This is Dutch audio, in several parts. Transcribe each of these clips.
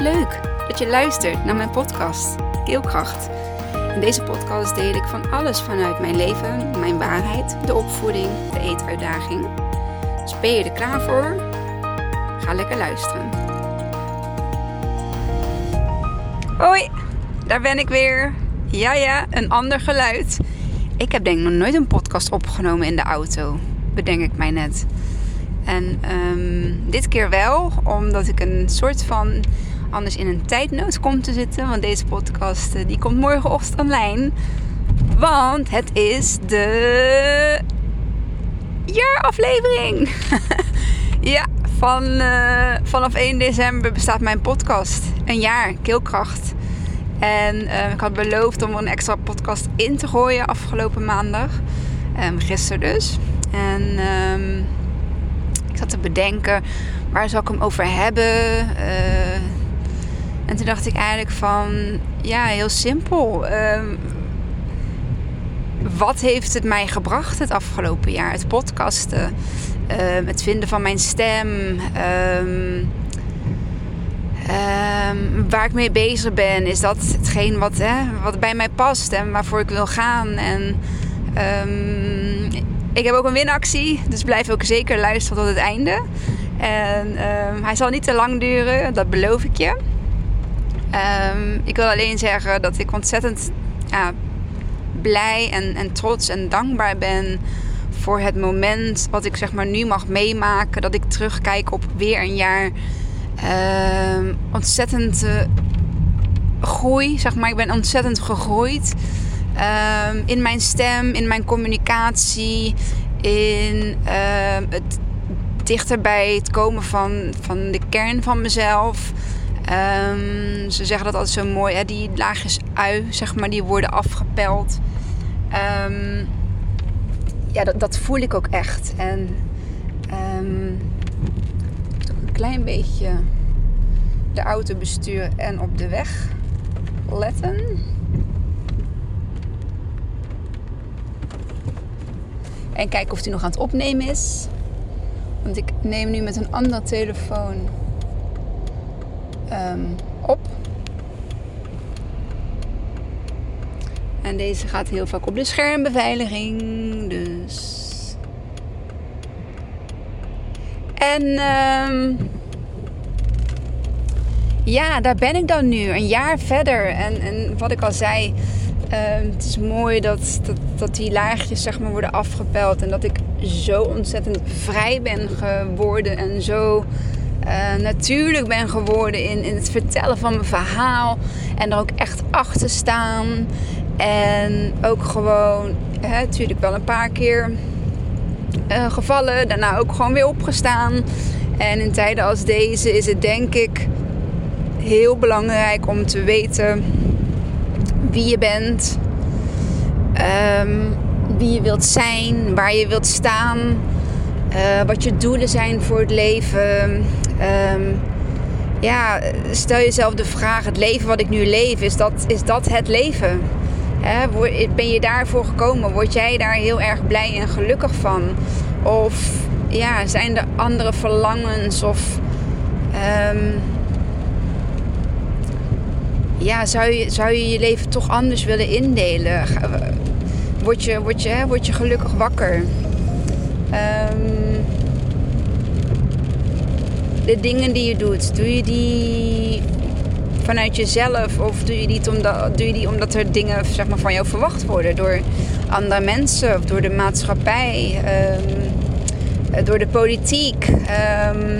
Leuk dat je luistert naar mijn podcast Keelkracht. In deze podcast deel ik van alles vanuit mijn leven, mijn waarheid, de opvoeding, de eetuitdaging. Dus ben je er klaar voor? Ga lekker luisteren. Hoi, daar ben ik weer. Ja, ja, een ander geluid. Ik heb denk ik nog nooit een podcast opgenomen in de auto, bedenk ik mij net. En ehm, dit keer wel, omdat ik een soort van anders in een tijdnood kom te zitten. Want deze podcast eh, die komt morgenochtend online. Want het is de jaaraflevering. ja, van, uh, vanaf 1 december bestaat mijn podcast. Een jaar, Keelkracht. En uh, ik had beloofd om een extra podcast in te gooien afgelopen maandag. Um, gisteren dus. En um, ik zat te bedenken, waar zal ik hem over hebben? En toen dacht ik eigenlijk van, ja, heel simpel. Uh, wat heeft het mij gebracht het afgelopen jaar? Het podcasten, uh, het vinden van mijn stem, um, waar ik mee bezig ben. Is dat hetgeen wat, hè, wat bij mij past en waarvoor ik wil gaan? En ehm, ik heb ook een winactie, dus blijf ook zeker luisteren tot het einde. En hij zal niet te lang duren, dat beloof ik je. Um, ik wil alleen zeggen dat ik ontzettend blij en, en trots en dankbaar ben voor het moment wat ik zeg maar nu mag meemaken. Dat ik terugkijk op weer een jaar um, ontzettend uh, groei. Zeg maar. Ik ben ontzettend gegroeid. Um, in mijn stem, in mijn communicatie, in het dichterbij het komen van, van de kern van mezelf. Um, ze zeggen dat altijd zo mooi, hè? die laagjes ui, zeg maar, die worden afgepeld. Um, ja, dat, dat, voel ik ook echt. En um, toch een klein beetje de auto besturen en op de weg letten. En kijken of hij nog aan het opnemen is. Want ik neem nu met een andere telefoon um, op. En deze gaat heel vaak op de schermbeveiliging. Dus. En um, ja, daar ben ik dan nu, een jaar verder. En, en wat ik al zei, um, het is mooi dat, dat, dat die laagjes zeg maar, worden afgepeld. En dat ik zo ontzettend vrij ben geworden en zo uh, natuurlijk ben geworden in, in het vertellen van mijn verhaal. En er ook echt achter staan. En ook gewoon, natuurlijk wel een paar keer uh, gevallen. Daarna ook gewoon weer opgestaan. En in tijden als deze is het denk ik heel belangrijk om te weten wie je bent. Um, wie je wilt zijn, waar je wilt staan. Uh, wat je doelen zijn voor het leven. Um, ja, stel jezelf de vraag: het leven wat ik nu leef, is dat, is dat het leven? Ben je daarvoor gekomen? Word jij daar heel erg blij en gelukkig van? Of ja, zijn er andere verlangens? Of um, ja, zou je, zou je je leven toch anders willen indelen? Word je, word je, word je gelukkig wakker? Um, de dingen die je doet, doe je die vanuit jezelf of doe je die omdat, doe je die omdat er dingen zeg maar, van jou verwacht worden door andere mensen of door de maatschappij, um, door de politiek? Um,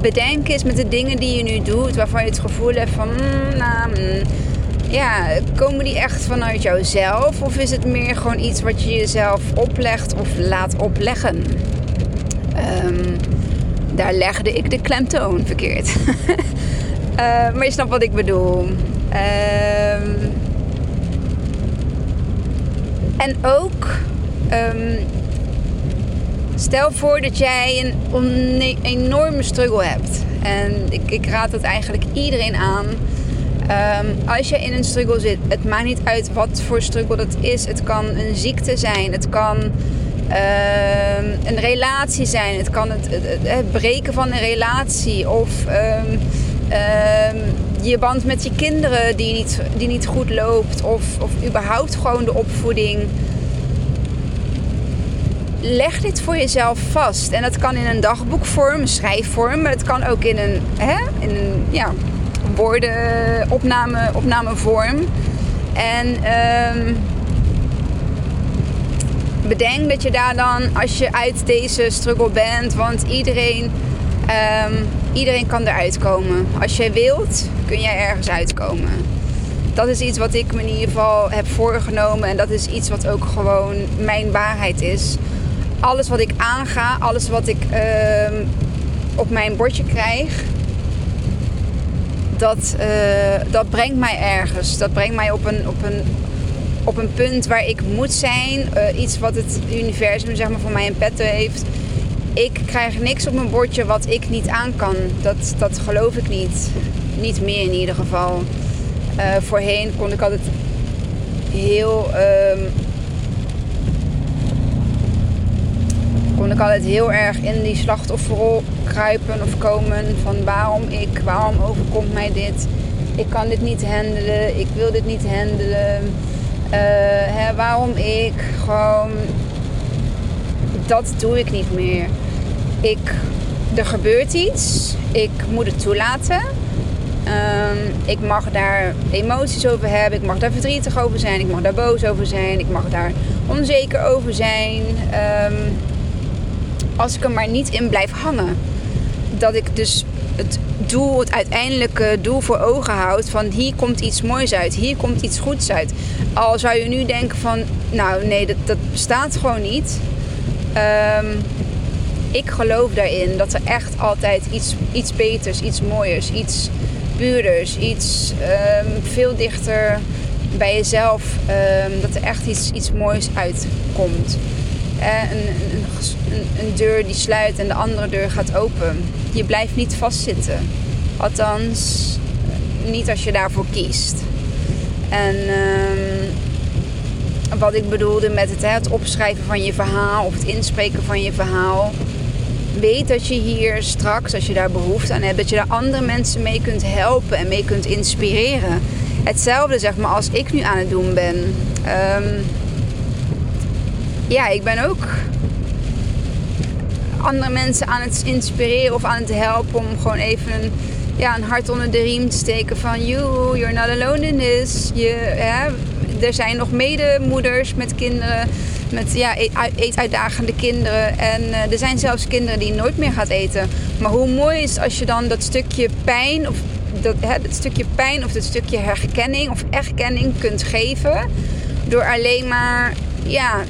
bedenk eens met de dingen die je nu doet, waarvan je het gevoel hebt van, mm, nou, mm, ja, komen die echt vanuit jouzelf of is het meer gewoon iets wat je jezelf oplegt of laat opleggen? Um, daar legde ik de klemtoon verkeerd. uh, maar je snapt wat ik bedoel. Um, en ook, um, stel voor dat jij een enorme struggle hebt. En ik, ik raad het eigenlijk iedereen aan. Um, als je in een struggle zit, het maakt niet uit wat voor struggle dat is. Het kan een ziekte zijn, het kan uh, een relatie zijn. Het kan het, breken van een relatie of um, Ehm, je band met je kinderen die niet, die niet goed loopt. Of, of überhaupt gewoon de opvoeding. Leg dit voor jezelf vast. En dat kan in een dagboekvorm, een schrijfvorm. Maar het kan ook in een, hè, in ja, woordenopname opnamevorm. En ehm, bedenk dat je daar dan, als je uit deze struggle bent, want iedereen, ehm, iedereen kan eruit komen. Als jij wilt, kun jij ergens uitkomen. Dat is iets wat ik me in ieder geval heb voorgenomen en dat is iets wat ook gewoon mijn waarheid is. Alles wat ik aanga, alles wat ik ehm, op mijn bordje krijg, dat, uh, dat brengt mij ergens. Dat brengt mij op een, op een, op een punt waar ik moet zijn. Uh, iets wat het universum zeg maar, voor mij in petto heeft. Ik krijg niks op mijn bordje wat ik niet aan kan. Dat, dat geloof ik niet. Niet meer in ieder geval. Uh, voorheen kon ik altijd heel. Um, kon ik altijd heel erg in die slachtofferrol kruipen of komen van waarom ik, waarom overkomt mij dit? Ik kan dit niet handelen, ik wil dit niet handelen. Uh, hè, waarom ik gewoon. Dat doe ik niet meer. Ik, er gebeurt iets, ik moet het toelaten. Um, ik mag daar emoties over hebben, ik mag daar verdrietig over zijn, ik mag daar boos over zijn, ik mag daar onzeker over zijn. Um, als ik er maar niet in blijf hangen. Dat ik dus het doel, het uiteindelijke doel voor ogen houd van hier komt iets moois uit, hier komt iets goeds uit. Al zou je nu denken van, nou nee, dat, dat bestaat gewoon niet. Um, ik geloof daarin dat er echt altijd iets, iets beters, iets mooiers, iets puurders, iets um, veel dichter bij jezelf, um, dat er echt iets, iets moois uitkomt. Eh, een, een, een, deur die sluit en de andere deur gaat open. Je blijft niet vastzitten. Althans, niet als je daarvoor kiest. En uh, wat ik bedoelde met het, het opschrijven van je verhaal of het inspreken van je verhaal. Weet dat je hier straks, als je daar behoefte aan hebt, dat je daar andere mensen mee kunt helpen en mee kunt inspireren. Hetzelfde zeg maar als ik nu aan het doen ben. Um, ja, ik ben ook andere mensen aan het inspireren of aan het helpen om gewoon even een, ja, een hart onder de riem te steken van you, you're not alone in this. Je, hè, er zijn nog medemoeders met kinderen, met ja, eetuitdagende kinderen. En uh, er zijn zelfs kinderen die nooit meer gaat eten. Maar hoe mooi is als je dan dat stukje pijn of dat, hè, dat stukje pijn of dat stukje herkenning of erkenning kunt geven door alleen maar ja,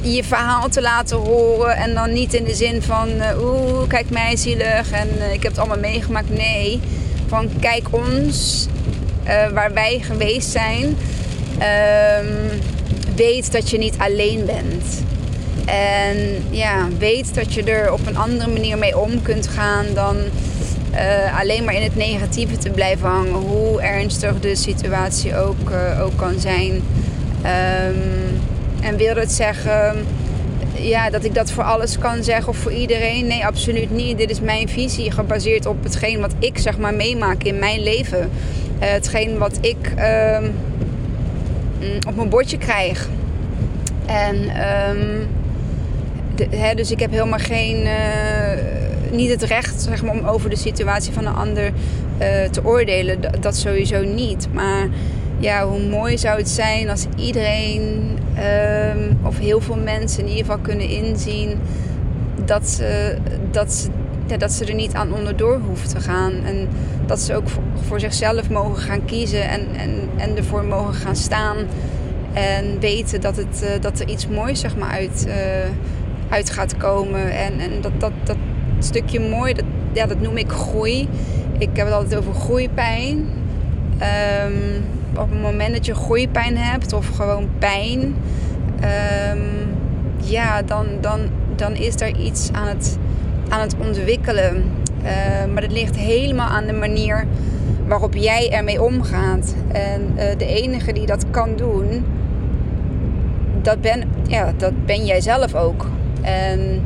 je verhaal te laten horen. En dan niet in de zin van, uh, oeh, kijk mij zielig en uh, ik heb het allemaal meegemaakt. Nee, van kijk ons, uh, waar wij geweest zijn. Um, weet dat je niet alleen bent. En ja, weet dat je er op een andere manier mee om kunt gaan dan alleen maar in het negatieve te blijven hangen. Hoe ernstig de situatie ook, ook kan zijn. Um, en wil dat zeggen ja, dat ik dat voor alles kan zeggen of voor iedereen? Nee, absoluut niet. Dit is mijn visie, gebaseerd op hetgeen wat ik zeg maar meemaak in mijn leven. Uh, hetgeen wat ik uh, op mijn bordje krijg. En de, hè, dus ik heb helemaal geen. Uh, niet het recht zeg maar, om over de situatie van een ander uh, te oordelen. Dat sowieso niet. Maar ja, hoe mooi zou het zijn als iedereen um, of heel veel mensen in ieder geval kunnen inzien dat ze, dat ze, dat ze er niet aan onderdoor hoeven te gaan. En dat ze ook voor, zichzelf mogen gaan kiezen en, en, en ervoor mogen gaan staan. En weten dat, het, uh, dat er iets moois zeg maar, uit, uh, uit gaat komen. En, en dat, dat, dat stukje mooi, dat, ja, dat noem ik groei. Ik heb het altijd over groeipijn. Um, op het moment dat je groeipijn hebt of gewoon pijn, um, ja, dan, dan, dan is er iets aan het, aan het ontwikkelen. Uh, maar dat ligt helemaal aan de manier waarop jij ermee omgaat. En uh, de enige die dat kan doen, dat ben, ja, dat ben jij zelf ook. En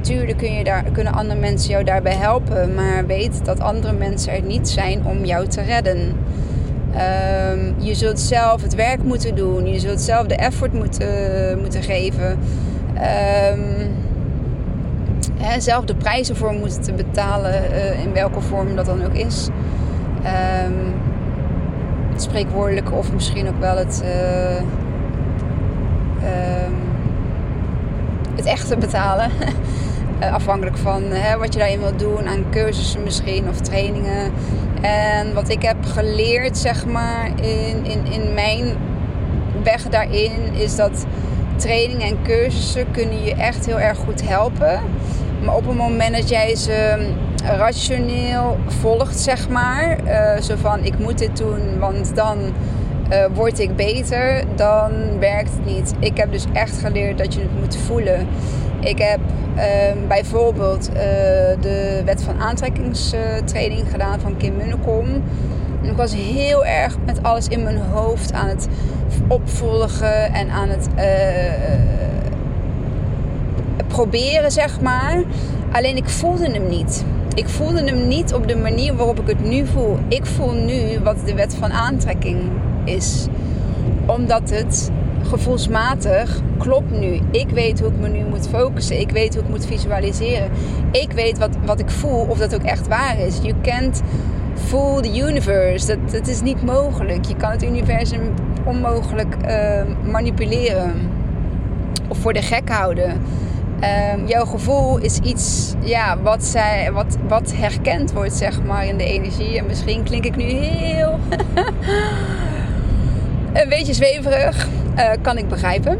tuurlijk kun je daar, kunnen andere mensen jou daarbij helpen. Maar weet dat andere mensen er niet zijn om jou te redden. Ehm, je zult zelf het werk moeten doen. Je zult zelf de effort moeten, moeten geven. Um, hè, zelf de prijzen voor moeten te betalen. Uh, in welke vorm dat dan ook is. Um, het spreekwoordelijke of misschien ook wel het... Uh, het echte betalen. Eh, afhankelijk van hè, wat je daarin wilt doen, aan cursussen misschien of trainingen. En wat ik heb geleerd, zeg maar, in, in, in mijn weg daarin, is dat trainingen en cursussen kunnen je echt heel erg goed helpen. Maar op het moment dat jij ze rationeel volgt, zeg maar, uh, zo van ik moet dit doen, want dan word ik beter, dan werkt het niet. Ik heb dus echt geleerd dat je het moet voelen. Ik heb uh, bijvoorbeeld uh, de wet van aantrekkingstraining gedaan van Kim Munnekom. En ik was heel erg met alles in mijn hoofd aan het opvolgen en aan het uh, proberen, zeg maar. Alleen ik voelde hem niet. Ik voelde hem niet op de manier waarop ik het nu voel. Ik voel nu wat de wet van aantrekking is. Omdat het gevoelsmatig klopt nu. Ik weet hoe ik me nu moet focussen. Ik weet hoe ik moet visualiseren. Ik weet wat, wat ik voel, of dat ook echt waar is. You can't fool the universe. Dat, dat is niet mogelijk. Je kan het universum onmogelijk uh, manipuleren. Of voor de gek houden. Um, jouw gevoel is iets ja, wat, zij, wat, wat herkend wordt, zeg maar, in de energie. En misschien klink ik nu heel een beetje zweverig, uh, kan ik begrijpen.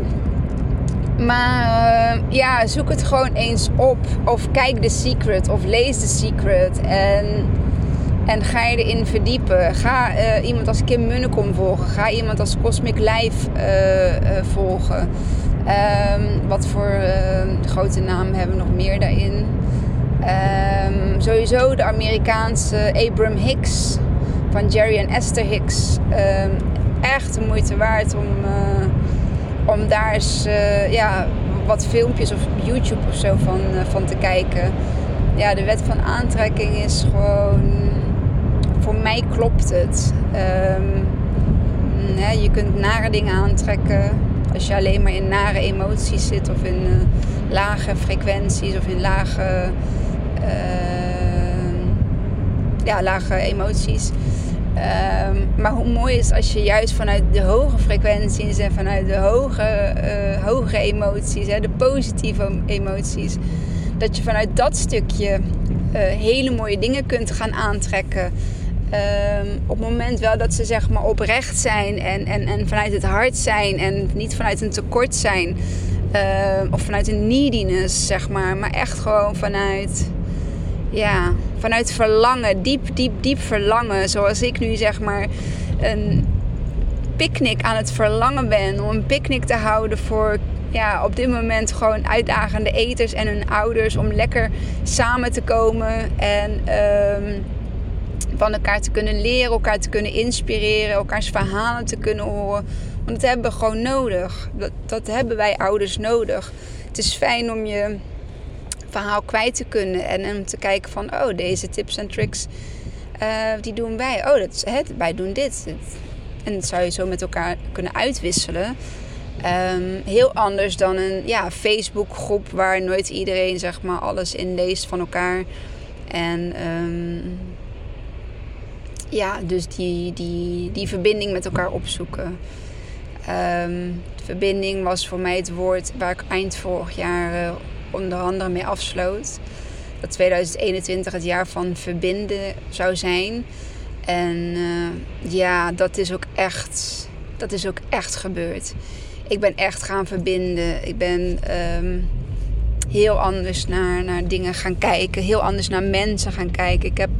Maar uh, ja, zoek het gewoon eens op. Of kijk The Secret. Of lees The Secret. En, en ga je erin verdiepen. Ga uh, iemand als Kim Munnekom volgen. Ga iemand als Cosmic Life volgen. Um, wat voor grote namen hebben we nog meer daarin? Um, sowieso de Amerikaanse Abram Hicks van Jerry en Esther Hicks. Um, echt de moeite waard om, om daar eens uh, ja, wat filmpjes of YouTube of zo van, uh, van te kijken. Ja, de wet van aantrekking is gewoon. Voor mij klopt het. Um, hè, je kunt nare dingen aantrekken. Als je alleen maar in nare emoties zit of in lage frequenties of in lage, ja, lage emoties. Um, maar hoe mooi is als je juist vanuit de hoge frequenties en vanuit de hoge, uh, emoties, hè, de positieve emoties, dat je vanuit dat stukje uh, hele mooie dingen kunt gaan aantrekken. Um, op het moment wel dat ze zeg maar oprecht zijn en, en, en vanuit het hart zijn en niet vanuit een tekort zijn. Uh, of vanuit een neediness, zeg maar. Maar echt gewoon vanuit ja, vanuit verlangen, diep, diep, diep verlangen. Zoals ik nu zeg maar een picknick aan het verlangen ben. Om een picknick te houden voor ja, op dit moment gewoon uitdagende eters en hun ouders. Om lekker samen te komen en um, van elkaar te kunnen leren, elkaar te kunnen inspireren, elkaars verhalen te kunnen horen. Want dat hebben we gewoon nodig. Dat, dat hebben wij ouders nodig. Het is fijn om je verhaal kwijt te kunnen. En om te kijken van, oh, deze tips en tricks, uh, die doen wij. Oh, dat hè, wij doen dit. En dat zou je zo met elkaar kunnen uitwisselen. Um, heel anders dan een ja, Facebookgroep waar nooit iedereen zeg maar, alles in leest van elkaar. En um, ja, dus die, die, die verbinding met elkaar opzoeken. Um, verbinding was voor mij het woord waar ik eind vorig jaar uh, onder andere mee afsloot. Dat 2021 het jaar van verbinden zou zijn. En uh, ja, dat is ook echt, dat is ook echt gebeurd. Ik ben echt gaan verbinden. Ik ben um, heel anders naar, naar dingen gaan kijken. Heel anders naar mensen gaan kijken. Ik heb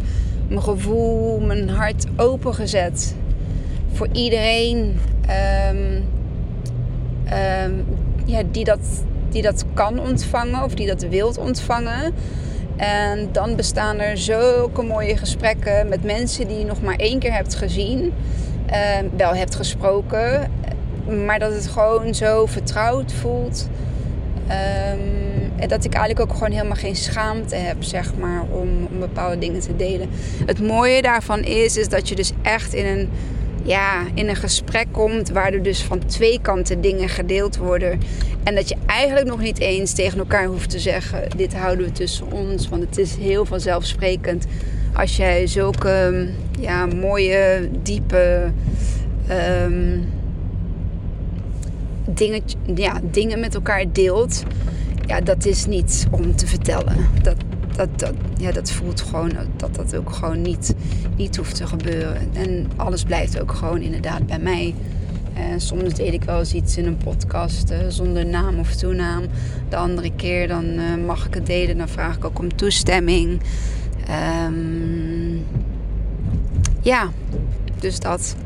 mijn gevoel, mijn hart opengezet. Voor iedereen um, um, ja, die dat die dat kan ontvangen of die dat wilt ontvangen. En dan bestaan er zulke mooie gesprekken met mensen die je nog maar één keer hebt gezien, uh, wel hebt gesproken, maar dat het gewoon zo vertrouwd voelt. Um, dat ik eigenlijk ook gewoon helemaal geen schaamte heb, zeg maar, om, om bepaalde dingen te delen. Het mooie daarvan is, is dat je dus echt in een, ja, in een gesprek komt waar er dus van twee kanten dingen gedeeld worden. En dat je eigenlijk nog niet eens tegen elkaar hoeft te zeggen, dit houden we tussen ons. Want het is heel vanzelfsprekend als jij zulke ja, mooie, diepe... Um, dingen, ja, dingen met elkaar deelt ja, dat is niet om te vertellen. Dat, dat, dat, ja, dat voelt gewoon dat dat ook gewoon niet, niet hoeft te gebeuren. En alles blijft ook gewoon inderdaad bij mij. Eh, soms deel ik wel eens iets in een podcast uh, zonder naam of toenaam. De andere keer dan uh, mag ik het delen, dan vraag ik ook om toestemming. Um, ja, dus dat.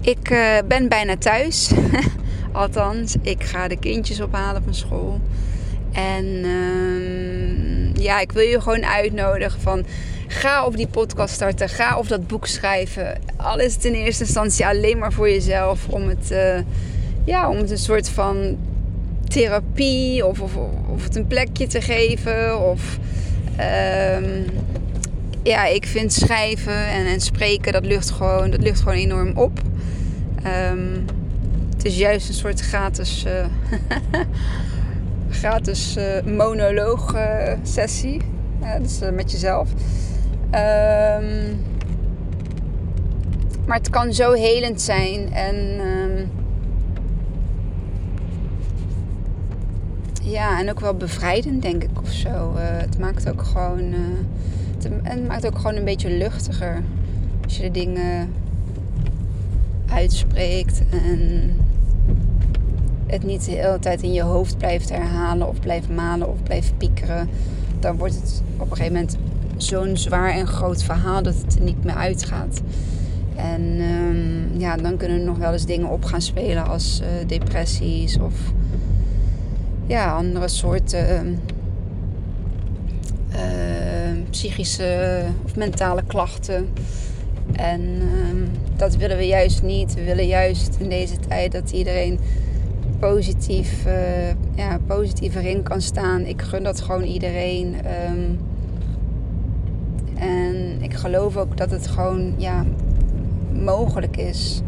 Ik ben bijna thuis. Althans, ik ga de kindjes ophalen van school. En uh, ja, ik wil je gewoon uitnodigen van... Ga op die podcast starten. Ga op dat boek schrijven. Alles in eerste instantie alleen maar voor jezelf. Om het, uh, ja, om het een soort van therapie of, of, of het een plekje te geven. Of um, ja, ik vind schrijven en, en spreken, dat lucht gewoon, dat lucht gewoon enorm op. Um, het is juist een soort gratis, uh, gratis uh, monoloog uh, sessie. dus met jezelf. Um, maar het kan zo helend zijn. En um, ja, en ook wel bevrijdend, denk ik, of zo. het maakt ook gewoon. het, het maakt ook gewoon een beetje luchtiger. Als je de dingen uitspreekt en het niet de hele tijd in je hoofd blijft herhalen of blijft malen of blijft piekeren, dan wordt het op een gegeven moment zo'n zwaar en groot verhaal dat het er niet meer uitgaat. En um, ja, dan kunnen er nog wel eens dingen op gaan spelen als uh, depressies of ja, andere soorten uh, psychische of mentale klachten. En dat willen we juist niet. We willen juist in deze tijd dat iedereen positief, uh, ja, positiever in kan staan. Ik gun dat gewoon iedereen. Um, en ik geloof ook dat het gewoon ja, mogelijk is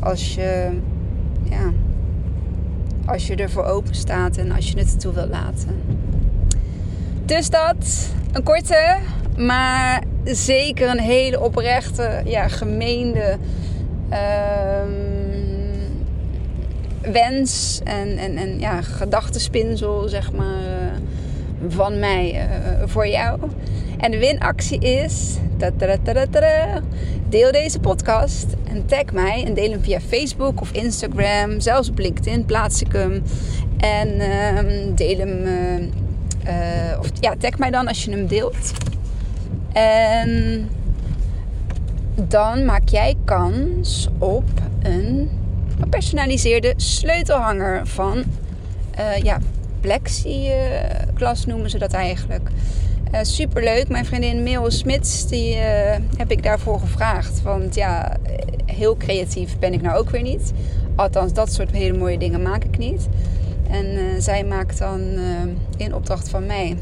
als je, ja, als je ervoor open staat en als je het toe wilt laten. Dus dat, een korte, maar zeker een hele oprechte, ja, gemeende. Um, wens en, en, en ja, gedachtenspinsel, zeg maar, uh, van mij uh, voor jou. En de winactie is: deel deze podcast en tag mij en deel hem via Facebook of Instagram, zelfs op LinkedIn plaats ik hem. En uh, deel hem, uh, of ja, tag mij dan als je hem deelt. En dan maak jij kans op een gepersonaliseerde sleutelhanger van uh, ja, plexiglas noemen ze dat eigenlijk. Uh, superleuk. Mijn vriendin Meel Smits, die uh, heb ik daarvoor gevraagd. Want ja, heel creatief ben ik nou ook weer niet. Althans, dat soort hele mooie dingen maak ik niet. En zij maakt dan in opdracht van mij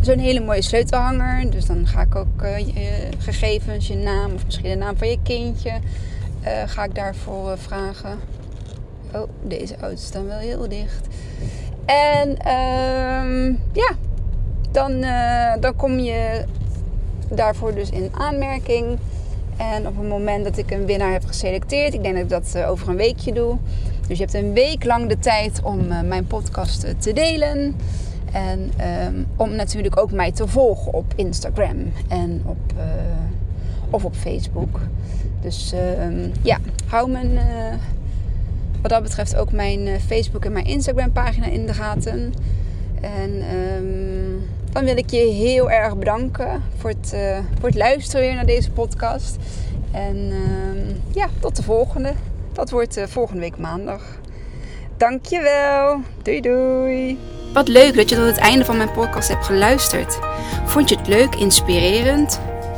zo'n hele mooie sleutelhanger. Dus dan ga ik ook je gegevens, je naam of misschien de naam van je kindje uh, ga ik daarvoor uh, vragen. Oh, deze auto's staan wel heel dicht. En uh, ja, dan, uh, dan kom je daarvoor dus in aanmerking. En op het moment dat ik een winnaar heb geselecteerd, ik denk dat ik dat over een weekje doe. Dus je hebt een week lang de tijd om mijn podcast te delen. En um, om natuurlijk ook mij te volgen op Instagram en op, of op Facebook. Dus uh, ja, hou mijn, uh, wat dat betreft ook mijn uh, Facebook en mijn Instagram pagina in de gaten. En um, dan wil ik je heel erg bedanken voor het, uh, voor het luisteren weer naar deze podcast. En uh, ja, tot de volgende. Dat wordt volgende week maandag. Dankjewel. Doei doei. Wat leuk dat je tot het einde van mijn podcast hebt geluisterd. Vond je het leuk, inspirerend?